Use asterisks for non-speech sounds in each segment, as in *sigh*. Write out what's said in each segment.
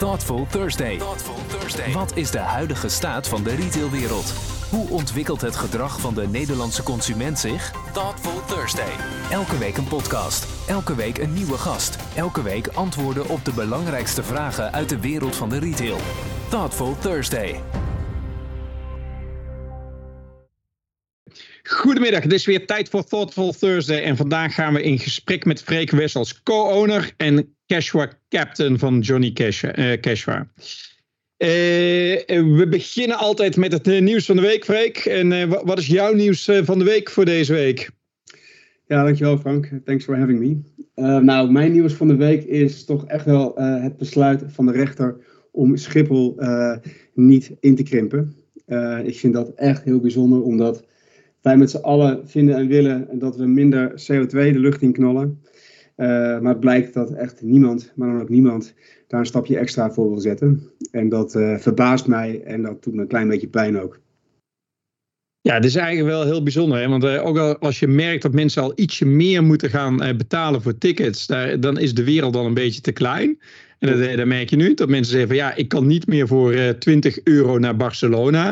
Thoughtful Thursday. Wat is de huidige staat van de retailwereld? Hoe ontwikkelt het gedrag van de Nederlandse consument zich? Thoughtful Thursday. Elke week een podcast. Elke week een nieuwe gast. Elke week antwoorden op de belangrijkste vragen uit de wereld van de retail. Thoughtful Thursday. Goedemiddag, het is weer tijd voor Thoughtful Thursday. En vandaag gaan we in gesprek met Freek Wessels, co-owner en Cashwa captain van Johnny Cash, Cashwa. Uh, we beginnen altijd met het uh, nieuws van de week, Freek. En wat is jouw nieuws van de week voor deze week? Ja, dankjewel Frank. Thanks for having me. nou, mijn nieuws van de week is toch echt wel het besluit van de rechter om Schiphol niet in te krimpen. ik vind dat echt heel bijzonder, omdat wij met z'n allen vinden en willen dat we minder CO2 de lucht in knallen. Uh, maar het blijkt dat echt niemand, maar dan ook niemand, daar een stapje extra voor wil zetten. En dat uh, verbaast mij en dat doet me een klein beetje pijn ook. Ja, het is eigenlijk wel heel bijzonder. Hè? Want uh, ook als je merkt dat mensen al ietsje meer moeten gaan betalen voor tickets, daar, dan is de wereld al een beetje te klein. En dat, dat merk je nu, dat mensen zeggen van ja, ik kan niet meer voor 20 euro naar Barcelona.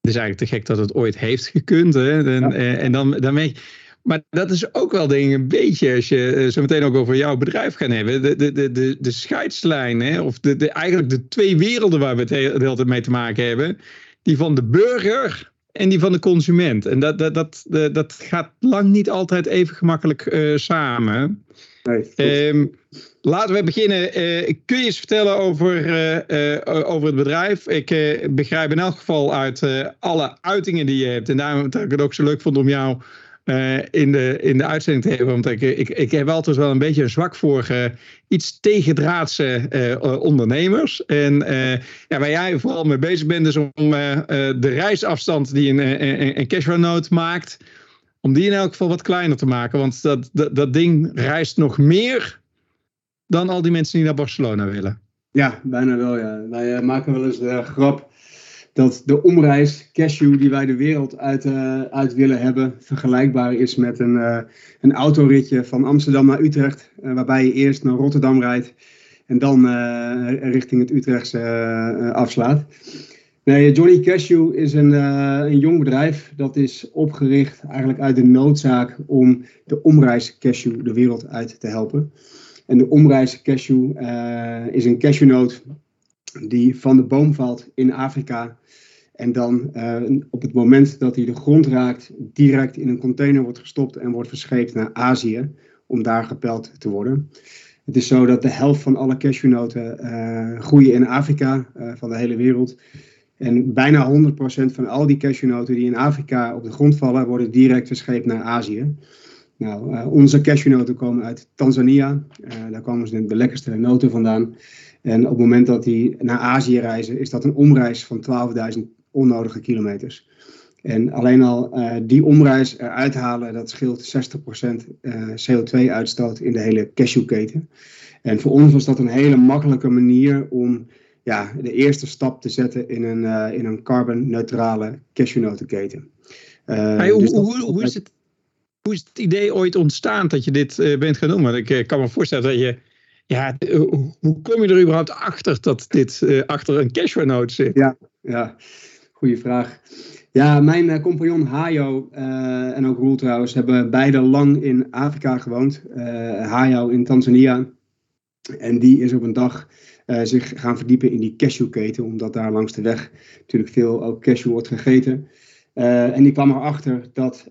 Het is eigenlijk te gek dat het ooit heeft gekund. Hè? En, ja. en dan, dan merk je, maar dat is ook wel denk ik een beetje, als je uh, zo meteen ook over jouw bedrijf gaan hebben, de, de, de, de, de scheidslijn, hè, of de, de, eigenlijk de twee werelden waar we het de hele tijd mee te maken hebben, die van de burger en die van de consument. En dat, dat, dat, dat gaat lang niet altijd even gemakkelijk uh, samen. Nee, um, laten we beginnen. Uh, kun je eens vertellen over, uh, over het bedrijf? Ik begrijp in elk geval uit alle uitingen die je hebt. En daarom dat ik het ook zo leuk vond om jou uh, in, de, in de uitzending te hebben. Want ik, ik, ik heb altijd wel een beetje een zwak voor uh, iets tegendraadse uh, ondernemers. En ja, waar jij vooral mee bezig bent, is om de reisafstand die een, een, een cashflow maakt, om die in elk geval wat kleiner te maken. Want dat, dat, dat ding reist nog meer dan al die mensen die naar Barcelona willen. Ja, bijna wel. Ja. Wij maken wel eens de grap dat de omreis cashew die wij de wereld uit, uh, uit willen hebben vergelijkbaar is met een, uh, een autoritje van Amsterdam naar Utrecht, uh, waarbij je eerst naar Rotterdam rijdt en dan richting het Utrechtse afslaat. Nee, Johnny Cashew is een, een jong bedrijf dat is opgericht eigenlijk uit de noodzaak om de omreis cashew de wereld uit te helpen. En de omreis cashew is een cashewnoot die van de boom valt in Afrika en dan uh, op het moment dat hij de grond raakt, direct in een container wordt gestopt en wordt verscheept naar Azië om daar gepeld te worden. Het is zo dat de helft van alle cashewnoten uh, groeien in Afrika uh, van de hele wereld. En bijna 100% van al die cashewnoten die in Afrika op de grond vallen, worden direct verscheept naar Azië. Nou, onze cashewnoten komen uit Tanzania. daar komen ze de lekkerste noten vandaan. En op het moment dat die naar Azië reizen, is dat een omreis van 12.000 onnodige kilometers. En alleen al uh, die omreis eruit halen, dat scheelt 60% uh, CO2-uitstoot in de hele cashewketen. En voor ons was dat een hele makkelijke manier om ja, de eerste stap te zetten in een, uh, in een carbon-neutrale cashewnotenketen. Hey, hoe, dus hoe, hoe, is het, hoe is het idee ooit ontstaan dat je dit bent gaan doen? Want ik kan me voorstellen dat je ja, hoe kom je er überhaupt achter dat dit achter een cashewnote zit? Ja, ja. Goeie vraag. Ja, mijn uh, compagnon Hayo en ook Roel trouwens hebben beide lang in Afrika gewoond. Hayo in Tanzania. En die is op een dag zich gaan verdiepen in die cashewketen, omdat daar langs de weg natuurlijk veel ook cashew wordt gegeten. en die kwam erachter dat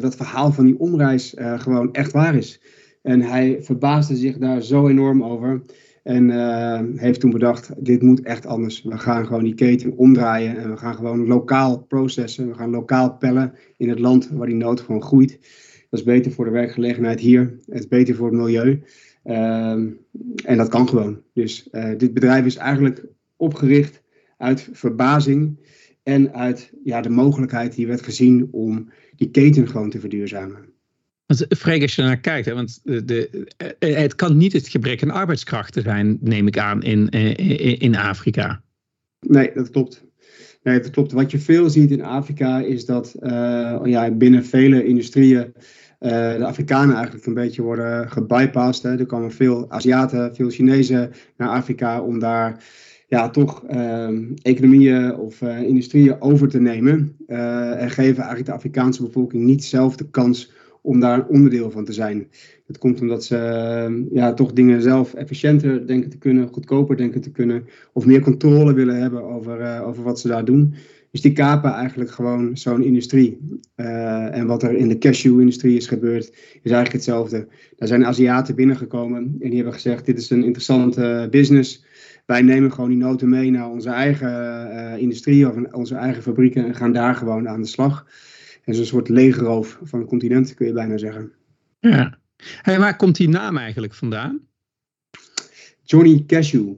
dat verhaal van die omreis gewoon echt waar is. En hij verbaasde zich daar zo enorm over. En uh, heeft toen bedacht, dit moet echt anders. We gaan gewoon die keten omdraaien en we gaan gewoon lokaal processen. We gaan lokaal pellen in het land waar die nood gewoon groeit. Dat is beter voor de werkgelegenheid hier. Het is beter voor het milieu. Uh, en dat kan gewoon. Dus uh, dit bedrijf is eigenlijk opgericht uit verbazing en uit ja, de mogelijkheid die werd gezien om die keten gewoon te verduurzamen. Als je naar kijkt, hè, want de, de, eh, het kan niet het gebrek aan arbeidskrachten zijn, neem ik aan, in, in, in Afrika. Nee, dat klopt. Nee, dat klopt. Wat je veel ziet in Afrika is dat uh, ja, binnen vele industrieën de Afrikanen eigenlijk een beetje worden gebypast. Hè. Er komen veel Aziaten, veel Chinezen naar Afrika om daar ja, toch ehm, economieën of industrieën over te nemen. en geven eigenlijk de Afrikaanse bevolking niet zelf de kans om daar een onderdeel van te zijn. Dat komt omdat ze ehm, ja, toch dingen zelf efficiënter denken te kunnen, goedkoper denken te kunnen, of meer controle willen hebben over, uh, over wat ze daar doen. Dus die kapen eigenlijk gewoon zo'n industrie. Uh, en wat er in de cashew-industrie is gebeurd, is eigenlijk hetzelfde. Daar zijn Aziaten binnengekomen en die hebben gezegd: dit is een interessante business. Wij nemen gewoon die noten mee naar onze eigen industrie of onze eigen fabrieken en gaan daar gewoon aan de slag. En zo'n soort legerroof van het continent, kun je bijna zeggen. Ja. Hey, waar komt die naam eigenlijk vandaan? Johnny Cashew.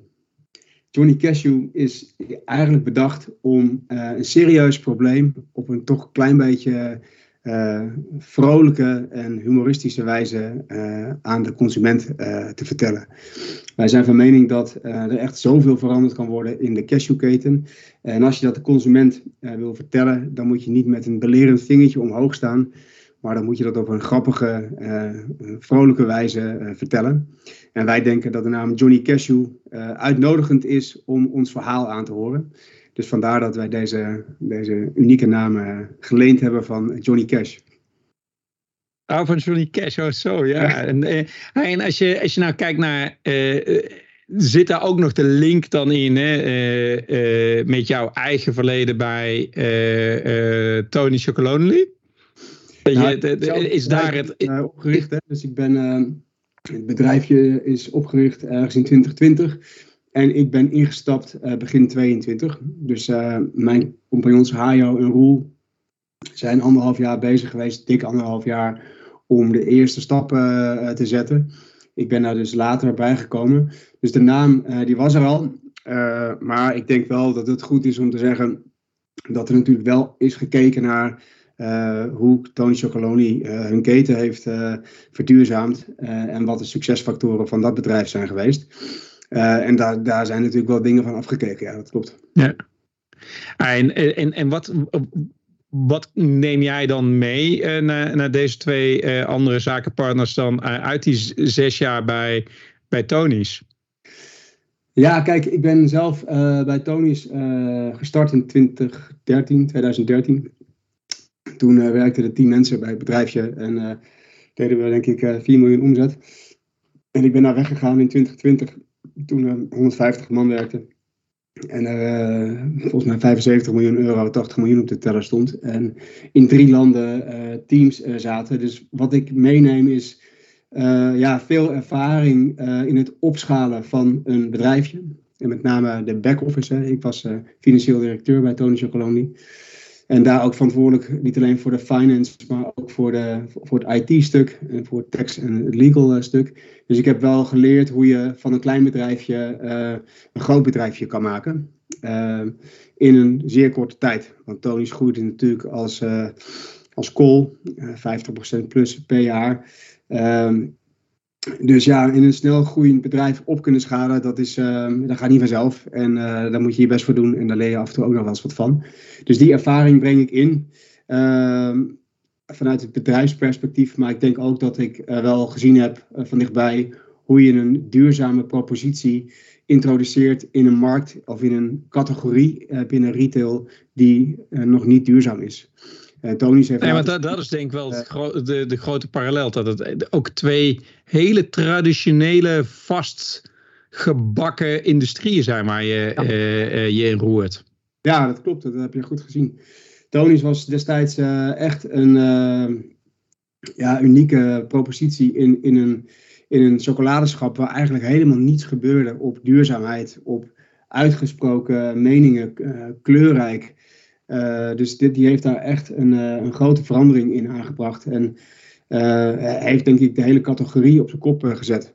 Johnny Cashew is eigenlijk bedacht om uh, een serieus probleem op een toch klein beetje uh, vrolijke en humoristische wijze uh, aan de consument te vertellen. Wij zijn van mening dat er echt zoveel veranderd kan worden in de cashewketen. En als je dat de consument wil vertellen, dan moet je niet met een belerend vingertje omhoog staan, maar dan moet je dat op een grappige, uh, vrolijke wijze vertellen. En wij denken dat de naam Johnny Cashew uitnodigend is om ons verhaal aan te horen. Dus vandaar dat wij deze, deze unieke naam geleend hebben van Johnny Cash. Oh, van Johnny Cash, oh zo, ja. en, en als, je, als je nou kijkt naar zit daar ook nog de link dan in hè, met jouw eigen verleden bij Tony Chocolonely? Nou, is daar het... Uh, opgericht, hè? dus ik ben, uh, het bedrijfje is opgericht ergens in 2020 en ik ben ingestapt uh, begin 22. Dus mijn compagnons Hajo en Roel zijn anderhalf jaar bezig geweest, dik anderhalf jaar, om de eerste stappen te zetten. Ik ben daar dus later bij gekomen. Dus de naam die was er al, maar ik denk wel dat het goed is om te zeggen dat er natuurlijk wel is gekeken naar hoe Tony Chocoloni hun keten heeft verduurzaamd en wat de succesfactoren van dat bedrijf zijn geweest. en daar, daar zijn natuurlijk wel dingen van afgekeken, ja, dat klopt. Ja. En, en, en wat, wat neem jij dan mee naar, naar deze twee andere zakenpartners dan uit die zes jaar bij, bij Tony's? Ja, kijk, ik ben zelf bij Tony's gestart in 2013, 2013. Toen werkten er tien mensen bij het bedrijfje en deden we denk ik uh, eh, 4 miljoen omzet. En ik ben daar weggegaan in 2020 toen er 150 man werkte. En er volgens mij 75 miljoen euro, 80 miljoen op de teller stond. En in drie landen teams zaten. Dus wat ik meeneem is ja, veel ervaring in het opschalen van een bedrijfje. En met name de back-office. Ik was financieel directeur bij Tony Chocolonely. En daar ook verantwoordelijk, niet alleen voor de finance, maar ook voor, de, voor het IT-stuk en voor het tax en het legal eh, stuk. Dus ik heb wel geleerd hoe je van een klein bedrijfje uh, een groot bedrijfje kan maken. Uh, in een zeer korte tijd. Want Tony's groeit natuurlijk als, als call, 50% plus per jaar. Ehm, dus ja, in een snel groeiend bedrijf op kunnen schalen, dat, is, uh, dat gaat niet vanzelf. En uh, daar moet je je best voor doen en daar leer je af en toe ook nog wel eens wat van. Dus die ervaring breng ik in uh, vanuit het bedrijfsperspectief. Maar ik denk ook dat ik uh, wel gezien heb uh, van dichtbij hoe je een duurzame propositie introduceert in een markt of in een categorie binnen retail die nog niet duurzaam is. Uh, Tony heeft. Nee, maar dat, dat, is denk ik wel de, de grote parallel. Dat het ook twee hele traditionele, vastgebakken industrieën zijn waar je, ja. uh, je in roert. Ja, dat klopt. Dat heb je goed gezien. Tony's was destijds uh, echt een ja, unieke propositie in, in, een, in een chocoladeschap waar eigenlijk helemaal niets gebeurde op duurzaamheid, op uitgesproken meningen, kleurrijk. Uh, dus dit, die heeft daar echt een, uh, een grote verandering in aangebracht. En uh, heeft denk ik de hele categorie op zijn kop gezet.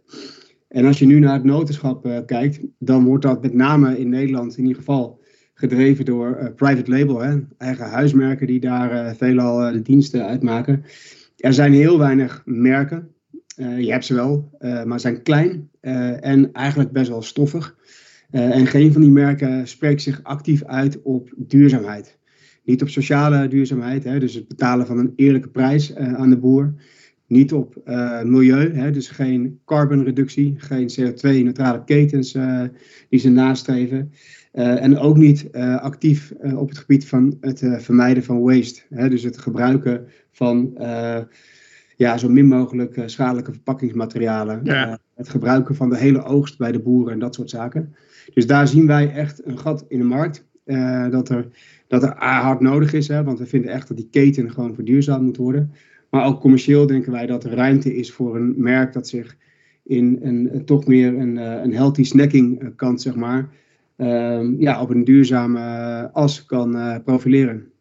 En als je nu naar het notenschap kijkt, dan wordt dat met name in Nederland in ieder geval gedreven door private label. Hè? Eigen huismerken die daar veelal de diensten uitmaken. Er zijn heel weinig merken. je hebt ze wel, maar zijn klein en eigenlijk best wel stoffig. en geen van die merken spreekt zich actief uit op duurzaamheid. Niet op sociale duurzaamheid, hè, dus het betalen van een eerlijke prijs uh, aan de boer. niet op milieu, hè, dus geen carbonreductie, geen CO2-neutrale ketens die ze nastreven. en ook niet actief op het gebied van het vermijden van waste. Hè, dus het gebruiken van ja, zo min mogelijk schadelijke verpakkingsmaterialen. het gebruiken van de hele oogst bij de boeren en dat soort zaken. Dus daar zien wij echt een gat in de markt. Uh, dat, er, dat er hard nodig is, hè, want we vinden echt dat die keten gewoon verduurzaamd moet worden. Maar ook commercieel denken wij dat er ruimte is voor een merk dat zich in een, toch meer een, eh, een healthy snacking eh, kant, zeg maar, uh, ja, op een duurzame as kan profileren.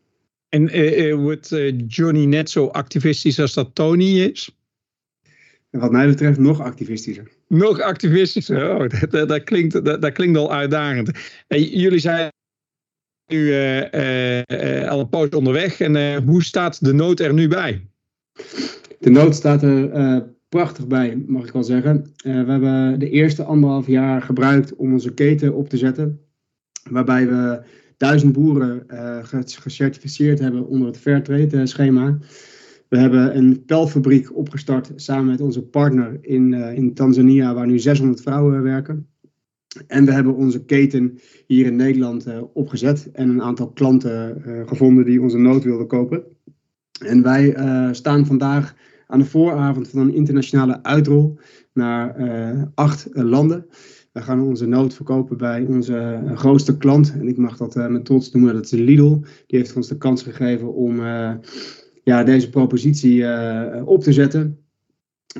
En wordt Johnny net zo activistisch als dat Tony is? wat mij betreft nog activistischer. Nog activistischer, oh, *laughs* dat, dat, klinkt, dat, dat, klinkt al uitdagend. En jullie zijn nu uh, uh, al een poos onderweg. En hoe staat de nood er nu bij? De nood staat er prachtig bij, mag ik wel zeggen. we hebben de eerste anderhalf jaar gebruikt om onze keten op te zetten. Waarbij we duizend boeren gecertificeerd hebben onder het Fairtrade schema. We hebben een pelfabriek opgestart samen met onze partner in, in Tanzania, waar nu 600 vrouwen werken. En we hebben onze keten hier in Nederland uh, opgezet en een aantal klanten uh, gevonden die onze nood wilden kopen. En wij staan vandaag aan de vooravond van een internationale uitrol naar acht landen. We gaan onze nood verkopen bij onze grootste klant. En ik mag dat met trots noemen, dat is Lidl. Die heeft ons de kans gegeven om ja, deze propositie eh, op te zetten.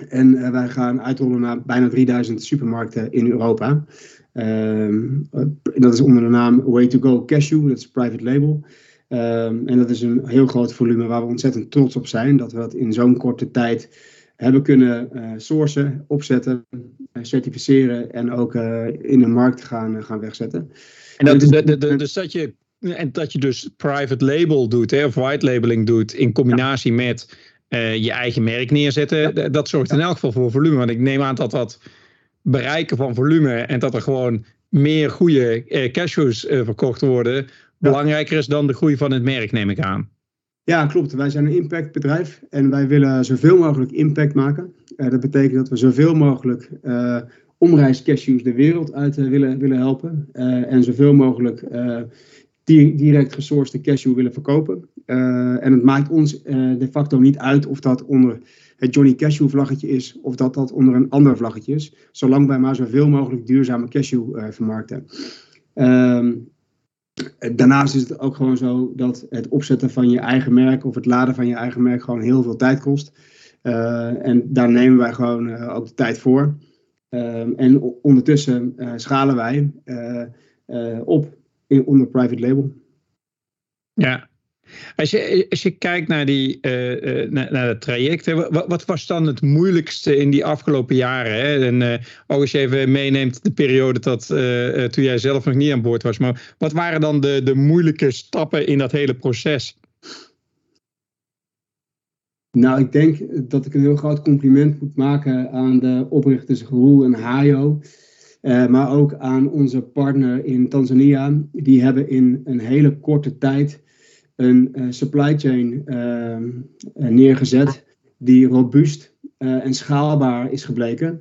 En eh, wij gaan uitrollen naar bijna 3000 supermarkten in Europa. Ehm, dat is onder de naam Way to Go Cashew, dat is private label. Ehm, en dat is een heel groot volume waar we ontzettend trots op zijn. Dat we dat in zo'n korte tijd hebben kunnen uh, sourcen, opzetten, certificeren en ook in de markt gaan, gaan wegzetten. En dat, dus dat je en dat je dus private label doet, hè, of white labeling doet, in combinatie met je eigen merk neerzetten. Dat zorgt in elk geval voor volume. Want ik neem aan dat dat bereiken van volume en dat er gewoon meer goede uh, cashews uh, verkocht worden, belangrijker is dan de groei van het merk, neem ik aan. Ja, klopt. Wij zijn een impactbedrijf en wij willen zoveel mogelijk impact maken. dat betekent dat we zoveel mogelijk omreiscashews de wereld uit willen, willen helpen. en zoveel mogelijk direct gesourced cashew willen verkopen. Uh, en het maakt ons uh, de facto niet uit of dat onder het Johnny Cashew vlaggetje is of dat dat onder een ander vlaggetje is, zolang wij maar zoveel mogelijk duurzame cashew uh, vermarkten. Ehm, daarnaast is het ook gewoon zo dat het opzetten van je eigen merk of het laden van je eigen merk gewoon heel veel tijd kost. en daar nemen wij gewoon ook de tijd voor. Ehm, en ondertussen schalen wij op in, onder private label. Ja. Als je, als je kijkt naar, die, uh, uh, naar, naar het traject, wat, wat, was dan het moeilijkste in die afgelopen jaren? Hè? En uh, ook als je even meeneemt de periode dat, toen jij zelf nog niet aan boord was. Maar wat waren dan de, de moeilijke stappen in dat hele proces? Nou, ik denk dat ik een heel groot compliment moet maken aan de oprichters Roel en Hayo. Maar ook aan onze partner in Tanzania. Die hebben in een hele korte tijd een uh, supply chain uh, neergezet die robuust en schaalbaar is gebleken.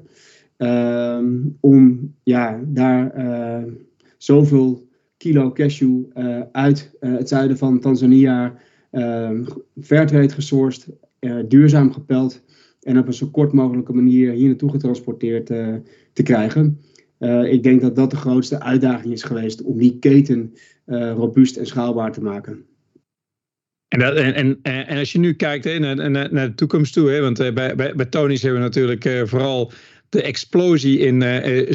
Ehm, om ja, daar zoveel kilo cashew uit het zuiden van Tanzania ehm, fairtrade gesourced, duurzaam gepeld en op een zo kort mogelijke manier hier naartoe getransporteerd te krijgen. Ik denk dat dat de grootste uitdaging is geweest om die keten robuust en schaalbaar te maken. En, dat, en, en, en, als je nu kijkt hè, naar, naar, naar, de toekomst toe, hè, want uh, bij, bij, bij Tony's hebben we natuurlijk vooral de explosie in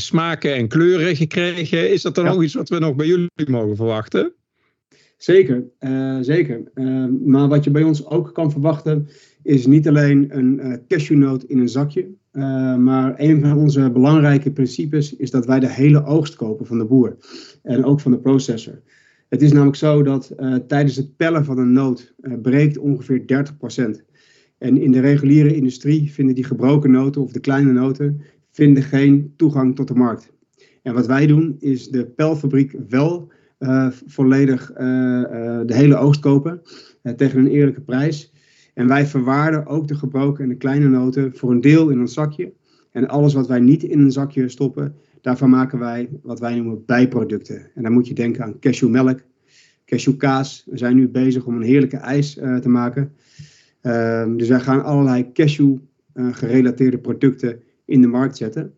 smaken en kleuren gekregen. Is dat dan ook iets wat we nog bij jullie mogen verwachten? Zeker, zeker. maar wat je bij ons ook kan verwachten, is niet alleen een cashewnoot in een zakje. Uh, maar een van onze belangrijke principes is dat wij de hele oogst kopen van de boer. En ook van de processor. Het is namelijk zo dat uh, tijdens het pellen van een noot uh, breekt ongeveer 30%. En in de reguliere industrie vinden die gebroken noten of de kleine noten vinden geen toegang tot de markt. En wat wij doen is de pelfabriek wel volledig de hele oogst kopen tegen een eerlijke prijs. En wij verwaarden ook de gebroken en de kleine noten voor een deel in ons zakje. En alles wat wij niet in een zakje stoppen, daarvan maken wij wat wij noemen bijproducten. En dan moet je denken aan cashewmelk, cashewkaas. We zijn nu bezig om een heerlijke ijs uh, te maken. Uh, dus wij gaan allerlei cashew uh, gerelateerde producten in de markt zetten.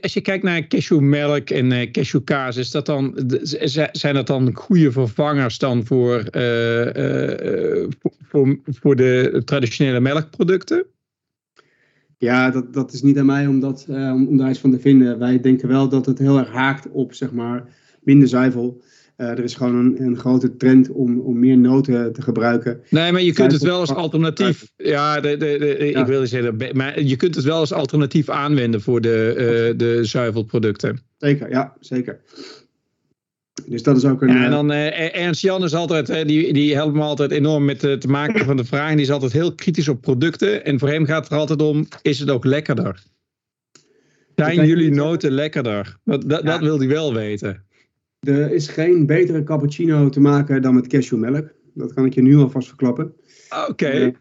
Als je kijkt naar cashewmelk en uh, cashewkaas, is dat dan, zijn dat dan goede vervangers dan voor, voor, voor de traditionele melkproducten? Ja, dat, dat is niet aan mij om, dat, om, om daar iets van te vinden. Wij denken wel dat het heel erg haakt op zeg maar, minder zuivel. Uh, er is gewoon een, een, grote trend om, om meer noten te gebruiken. Nee, maar je kunt het wel als alternatief. Ja, de, de, de, ja. ik wil zeggen, maar je kunt het wel als alternatief aanwenden voor de, uh, de zuivelproducten. Zeker, ja, zeker. Dus dat is ook een. Ja, en dan uh, Ernst Jan is altijd, uh, die, die helpt me altijd enorm met uh, te maken van de vragen. Die is altijd heel kritisch op producten. En voor hem gaat het er altijd om: is het ook lekkerder? Zijn jullie noten lekkerder? Dat, dat, ja. dat wil hij wel weten. Er is geen betere cappuccino te maken dan met cashewmelk. Dat kan ik je nu alvast verklappen. Oké. Okay. Uh,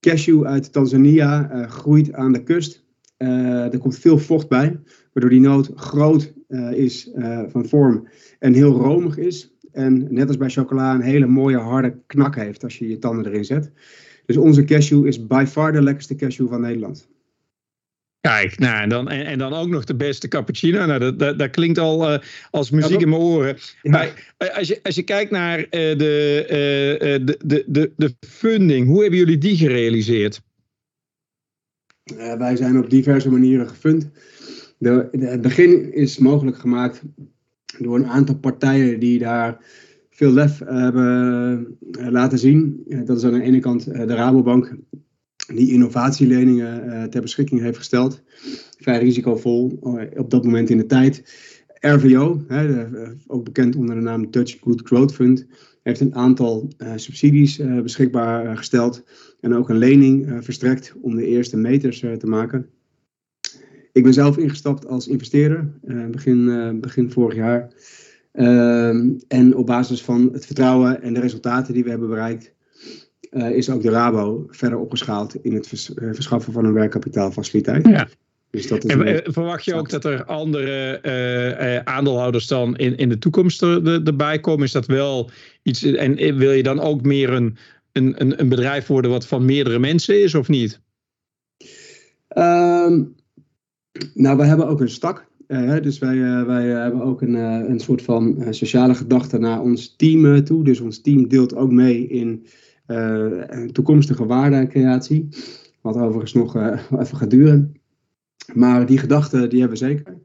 cashew uit Tanzania groeit aan de kust. Er komt veel vocht bij, waardoor die noot groot is van vorm en heel romig is. En net als bij chocola een hele mooie harde knak heeft als je je tanden erin zet. Dus onze cashew is by far de lekkerste cashew van Nederland. Kijk, nou, en, dan, en, en, dan ook nog de beste cappuccino. Nou, dat, dat, dat klinkt al uh, als muziek in mijn oren. Ja. Maar als je, als je kijkt naar uh, de, uh, de, de, de, de funding, hoe hebben jullie die gerealiseerd? wij zijn op diverse manieren gefund. De, het begin is mogelijk gemaakt door een aantal partijen die daar veel lef hebben laten zien. Dat is aan de ene kant de Rabobank, die innovatieleningen ter beschikking heeft gesteld. Vrij risicovol op dat moment in de tijd. RVO, ook bekend onder de naam Dutch Good Growth Fund, heeft een aantal subsidies beschikbaar gesteld en ook een lening verstrekt om de eerste meters te maken. Ik ben zelf ingestapt als investeerder begin, begin vorig jaar. Ehm, en op basis van het vertrouwen en de resultaten die we hebben bereikt, uh, is ook de Rabo verder opgeschaald in het vers, verschaffen van een werkkapitaalfaciliteit. Ja. Dus dat is en verwacht je ook dat er andere uh, aandeelhouders dan in, in de toekomst er, erbij komen? Is dat wel iets? En wil je dan ook meer een, een, een bedrijf worden wat van meerdere mensen is of niet? Um, nou, we hebben ook een stak. Uh, dus wij, uh, wij hebben ook een, een soort van sociale gedachte naar ons team toe. Dus ons team deelt ook mee in toekomstige waardecreatie. Wat overigens nog even gaat duren. Maar die gedachten die hebben we zeker.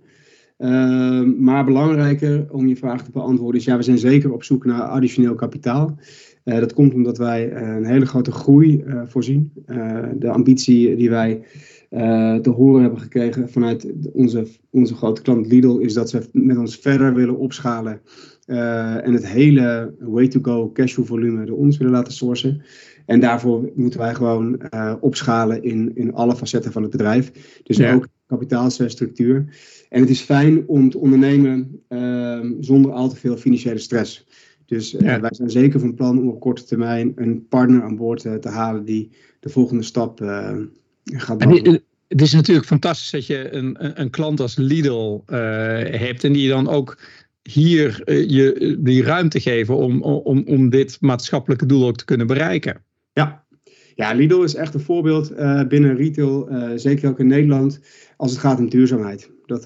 Uh, maar belangrijker om je vraag te beantwoorden is, ja, we zijn zeker op zoek naar additioneel kapitaal. Uh, dat komt omdat wij een hele grote groei uh, voorzien. de ambitie die wij te horen hebben gekregen vanuit onze, onze grote klant Lidl is dat ze met ons verder willen opschalen en het hele way-to-go cashflow volume door ons willen laten sourcen. En daarvoor moeten wij gewoon opschalen in, in alle facetten van het bedrijf. Dus ja. ook kapitaalsstructuur. En het is fijn om te ondernemen uh, zonder al te veel financiële stress. Dus ja. wij zijn zeker van plan om op korte termijn een partner aan boord te halen die de volgende stap gaat doen. Het is natuurlijk fantastisch dat je een, een, een klant als Lidl hebt en die dan ook hier uh, je die ruimte geven om, om, om dit maatschappelijke doel ook te kunnen bereiken. Ja, ja Lidl is echt een voorbeeld uh, binnen retail, zeker ook in Nederland, als het gaat om duurzaamheid. Dat,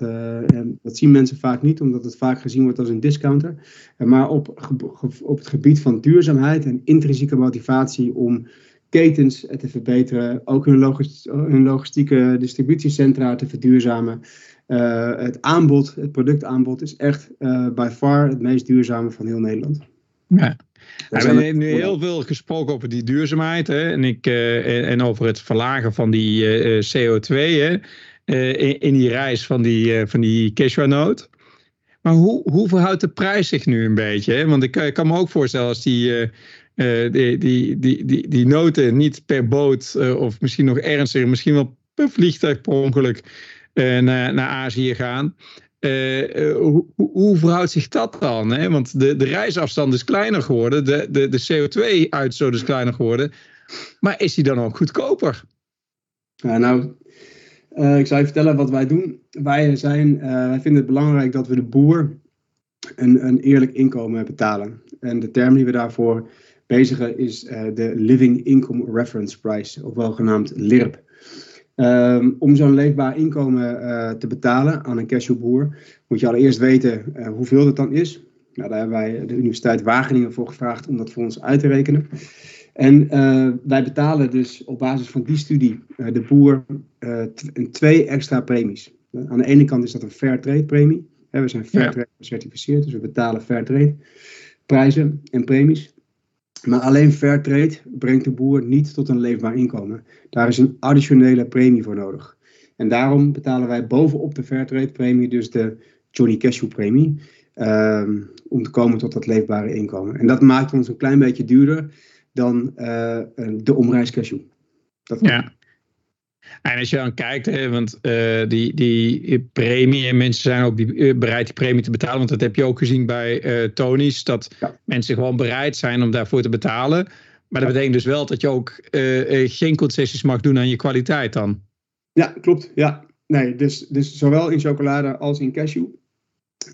dat zien mensen vaak niet, omdat het vaak gezien wordt als een discounter. maar op, op het gebied van duurzaamheid en intrinsieke motivatie om ketens te verbeteren, ook hun, logist hun logistieke distributiecentra te verduurzamen, uh, het aanbod, het productaanbod, is echt uh, by far het meest duurzame van heel Nederland. Ja. we hebben nu heel veel gesproken over die duurzaamheid hè, en, ik, uh, en over het verlagen van die CO2 hè, in, in, die reis van die, van die cashewnoot. Maar hoe, hoe verhoudt de prijs zich nu een beetje? Hè? Want ik, ik, kan me ook voorstellen als die, die, die, die, die, die noten niet per boot of misschien nog ernstiger, misschien wel per vliegtuig per ongeluk naar, naar Azië gaan. Hoe, hoe, verhoudt zich dat dan? Hè? Want de, de reisafstand is kleiner geworden, de, de, de CO2-uitstoot is kleiner geworden. Maar is die dan ook goedkoper? Ja, nou, uh, ik zal je vertellen wat wij doen. Wij, zijn, uh, wij vinden het belangrijk dat we de boer een, een eerlijk inkomen betalen. En de term die we daarvoor bezigen is uh, de Living Income Reference Price, ook wel genaamd LIRP. Um, om zo'n leefbaar inkomen te betalen aan een cashewboer, moet je allereerst weten hoeveel dat dan is. Nou, daar hebben wij de Universiteit Wageningen voor gevraagd om dat voor ons uit te rekenen. En uh, wij betalen dus op basis van die studie de boer twee extra premies. aan de ene kant is dat een fair trade premie. we zijn fair trade gecertificeerd, dus we betalen fair trade prijzen en premies. Maar alleen fair trade brengt de boer niet tot een leefbaar inkomen. Daar is een additionele premie voor nodig. En daarom betalen wij bovenop de fair trade premie dus de Johnny Cashew premie. Um, om te komen tot dat leefbare inkomen. En dat maakt ons een klein beetje duurder dan uh, de omreis cashew. Dat ja. En als je dan kijkt, hè, want uh, die, die premie, en mensen zijn ook die, uh, bereid die premie te betalen, want dat heb je ook gezien bij uh, Tony's, dat ja. mensen gewoon bereid zijn om daarvoor te betalen. Maar dat betekent dus wel dat je ook geen concessies mag doen aan je kwaliteit dan. Ja, klopt. Ja. Nee, dus, dus zowel in chocolade als in cashew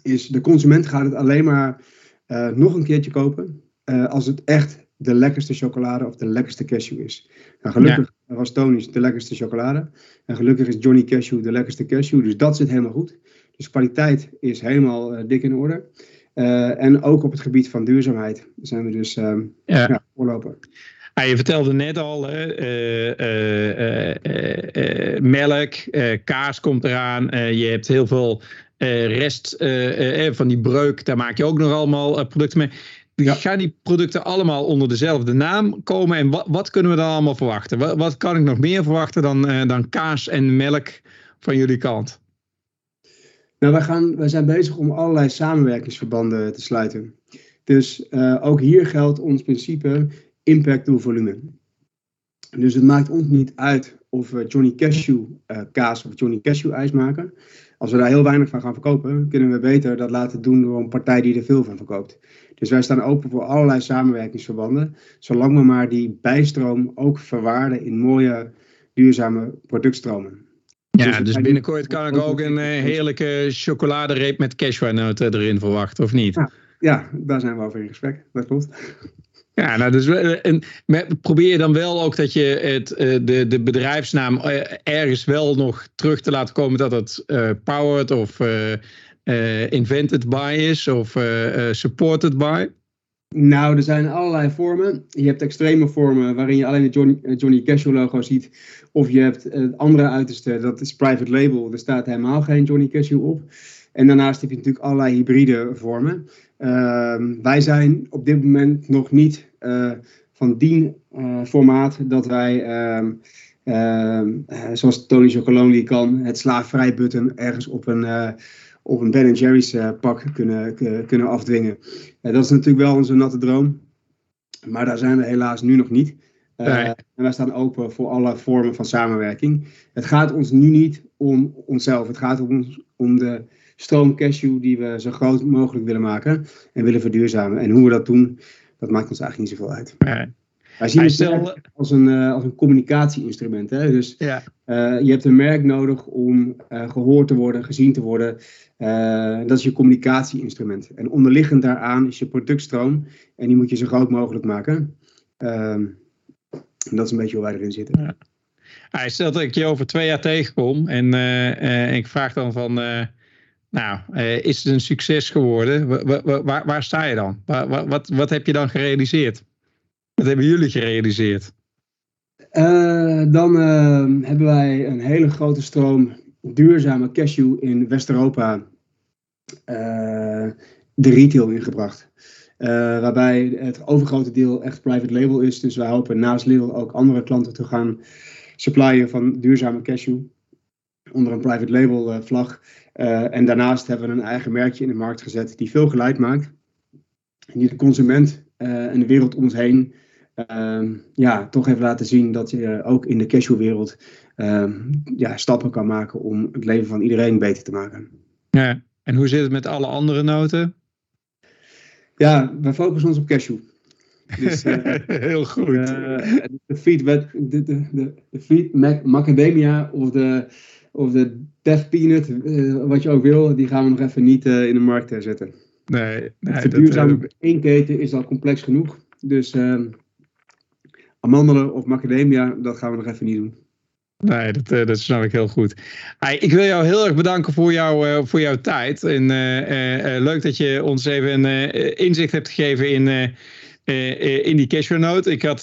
is de consument gaat het alleen maar nog een keertje kopen als het echt de lekkerste chocolade of de lekkerste cashew is. Nou, gelukkig ja. was Tony's de lekkerste chocolade. En gelukkig is Johnny Cashew de lekkerste cashew. Dus dat zit helemaal goed. Dus kwaliteit is helemaal uh, dik in orde. Uh, en ook op het gebied van duurzaamheid zijn we dus uh, ja. ja voorloper. Ah, je vertelde net al, hè, uh, melk, kaas komt eraan. je hebt heel veel rest van die breuk, daar maak je ook nog allemaal producten mee. Ja. Gaan die producten allemaal onder dezelfde naam komen? En wat, wat kunnen we dan allemaal verwachten? Wat, wat kan ik nog meer verwachten dan, uh, dan kaas en melk van jullie kant? Nou, wij, gaan, wij zijn bezig om allerlei samenwerkingsverbanden te sluiten. Dus uh, ook hier geldt ons principe impact door volume. Dus het maakt ons niet uit of we Johnny Cashew uh, kaas of Johnny Cashew ijs maken. Als we daar heel weinig van gaan verkopen, kunnen we beter dat laten doen door een partij die er veel van verkoopt. Dus wij staan open voor allerlei samenwerkingsverbanden, zolang we maar die bijstroom ook verwaarden in mooie, duurzame productstromen. Ja, dus, dus binnenkort kan ik ook een uh, heerlijke chocoladereep met cashewnoten erin verwachten, of niet? Ja, ja, daar zijn we over in gesprek, dat klopt. Ja, nou, dus en, probeer je dan wel ook dat je het, eh, de, de bedrijfsnaam eh, ergens wel nog terug te laten komen dat het uh, powered of uh, invented by is of supported by? Nou, er zijn allerlei vormen. Je hebt extreme vormen waarin je alleen het Johnny, Johnny Cashew logo ziet. Of je hebt het andere uiterste, dat is private label. Er staat helemaal geen Johnny Cashew op. En daarnaast heb je natuurlijk allerlei hybride vormen. Uh, wij zijn op dit moment nog niet van die uh, formaat dat wij, ehm, ehm, eh, zoals Tony Chocolonely kan, het slaafvrij button ergens op een, op een Ben Jerry's pak kunnen, kunnen afdwingen. dat is natuurlijk wel onze natte droom. Maar daar zijn we helaas nu nog niet. Nee. En wij staan open voor alle vormen van samenwerking. Het gaat ons nu niet om onszelf. Het gaat om, om de stroom cashew die we zo groot mogelijk willen maken en willen verduurzamen. En hoe we dat doen, dat maakt ons eigenlijk niet zoveel uit. Nee. Wij zien het stel... als een, uh, als een communicatieinstrument. Hè? Dus ja. uh, je hebt een merk nodig om uh, gehoord te worden, gezien te worden. dat is je communicatieinstrument. En onderliggend daaraan is je productstroom. En die moet je zo groot mogelijk maken. Ehm, en dat is een beetje hoe wij erin zitten. Ja. Hij stelt dat ik je over twee jaar tegenkom. En ik vraag dan van nou, is het een succes geworden? Waar, waar, waar sta je dan? Wat, wat heb je dan gerealiseerd? Wat hebben jullie gerealiseerd? Uh, dan uh, hebben wij een hele grote stroom duurzame cashew in West-Europa de retail ingebracht. waarbij het overgrote deel echt private label is. Dus wij hopen naast Lidl ook andere klanten te gaan supplyen van duurzame cashew onder een private label vlag. En daarnaast hebben we een eigen merkje in de markt gezet die veel geluid maakt. En die de consument uh, en de wereld om ons heen uh, ja, toch heeft laten zien dat je ook in de cashewwereld ehm, ja, stappen kan maken om het leven van iedereen beter te maken. Ja, en hoe zit het met alle andere noten? Ja, we focussen ons op cashew. Dus, *laughs* Heel goed. de feed, de, de, de, de feed Macadamia of de, of de Peanut, wat je ook wil, die gaan we nog even niet in de markt zetten. Nee, nee Verduurzamen dat, één keten is al complex genoeg. Dus amandelen of macadamia, dat gaan we nog even niet doen. Nee, dat, uh, dat snap ik heel goed. Hey, ik wil jou heel erg bedanken voor, jou, uh, voor jouw tijd. En uh, leuk dat je ons even een inzicht hebt gegeven in, in die cashflow note. Ik had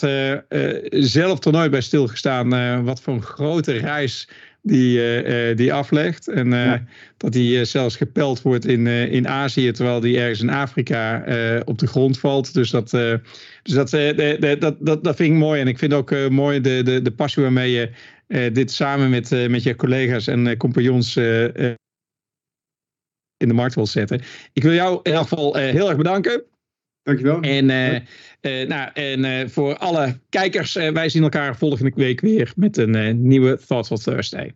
zelf er nooit bij stilgestaan wat voor een grote reis die, die aflegt. En ja. dat die zelfs gepeld wordt in, in Azië, terwijl die ergens in Afrika op de grond valt. Dus dat, dus dat, dat, dat, dat vind ik mooi. En ik vind ook mooi de, de, de passie waarmee je dit samen met, met je collega's en compagnons in de markt wil zetten. Ik wil jou in elk geval heel erg bedanken. Dankjewel. En, nou, en voor alle kijkers, wij zien elkaar volgende week weer met een nieuwe. Thoughtful Thursday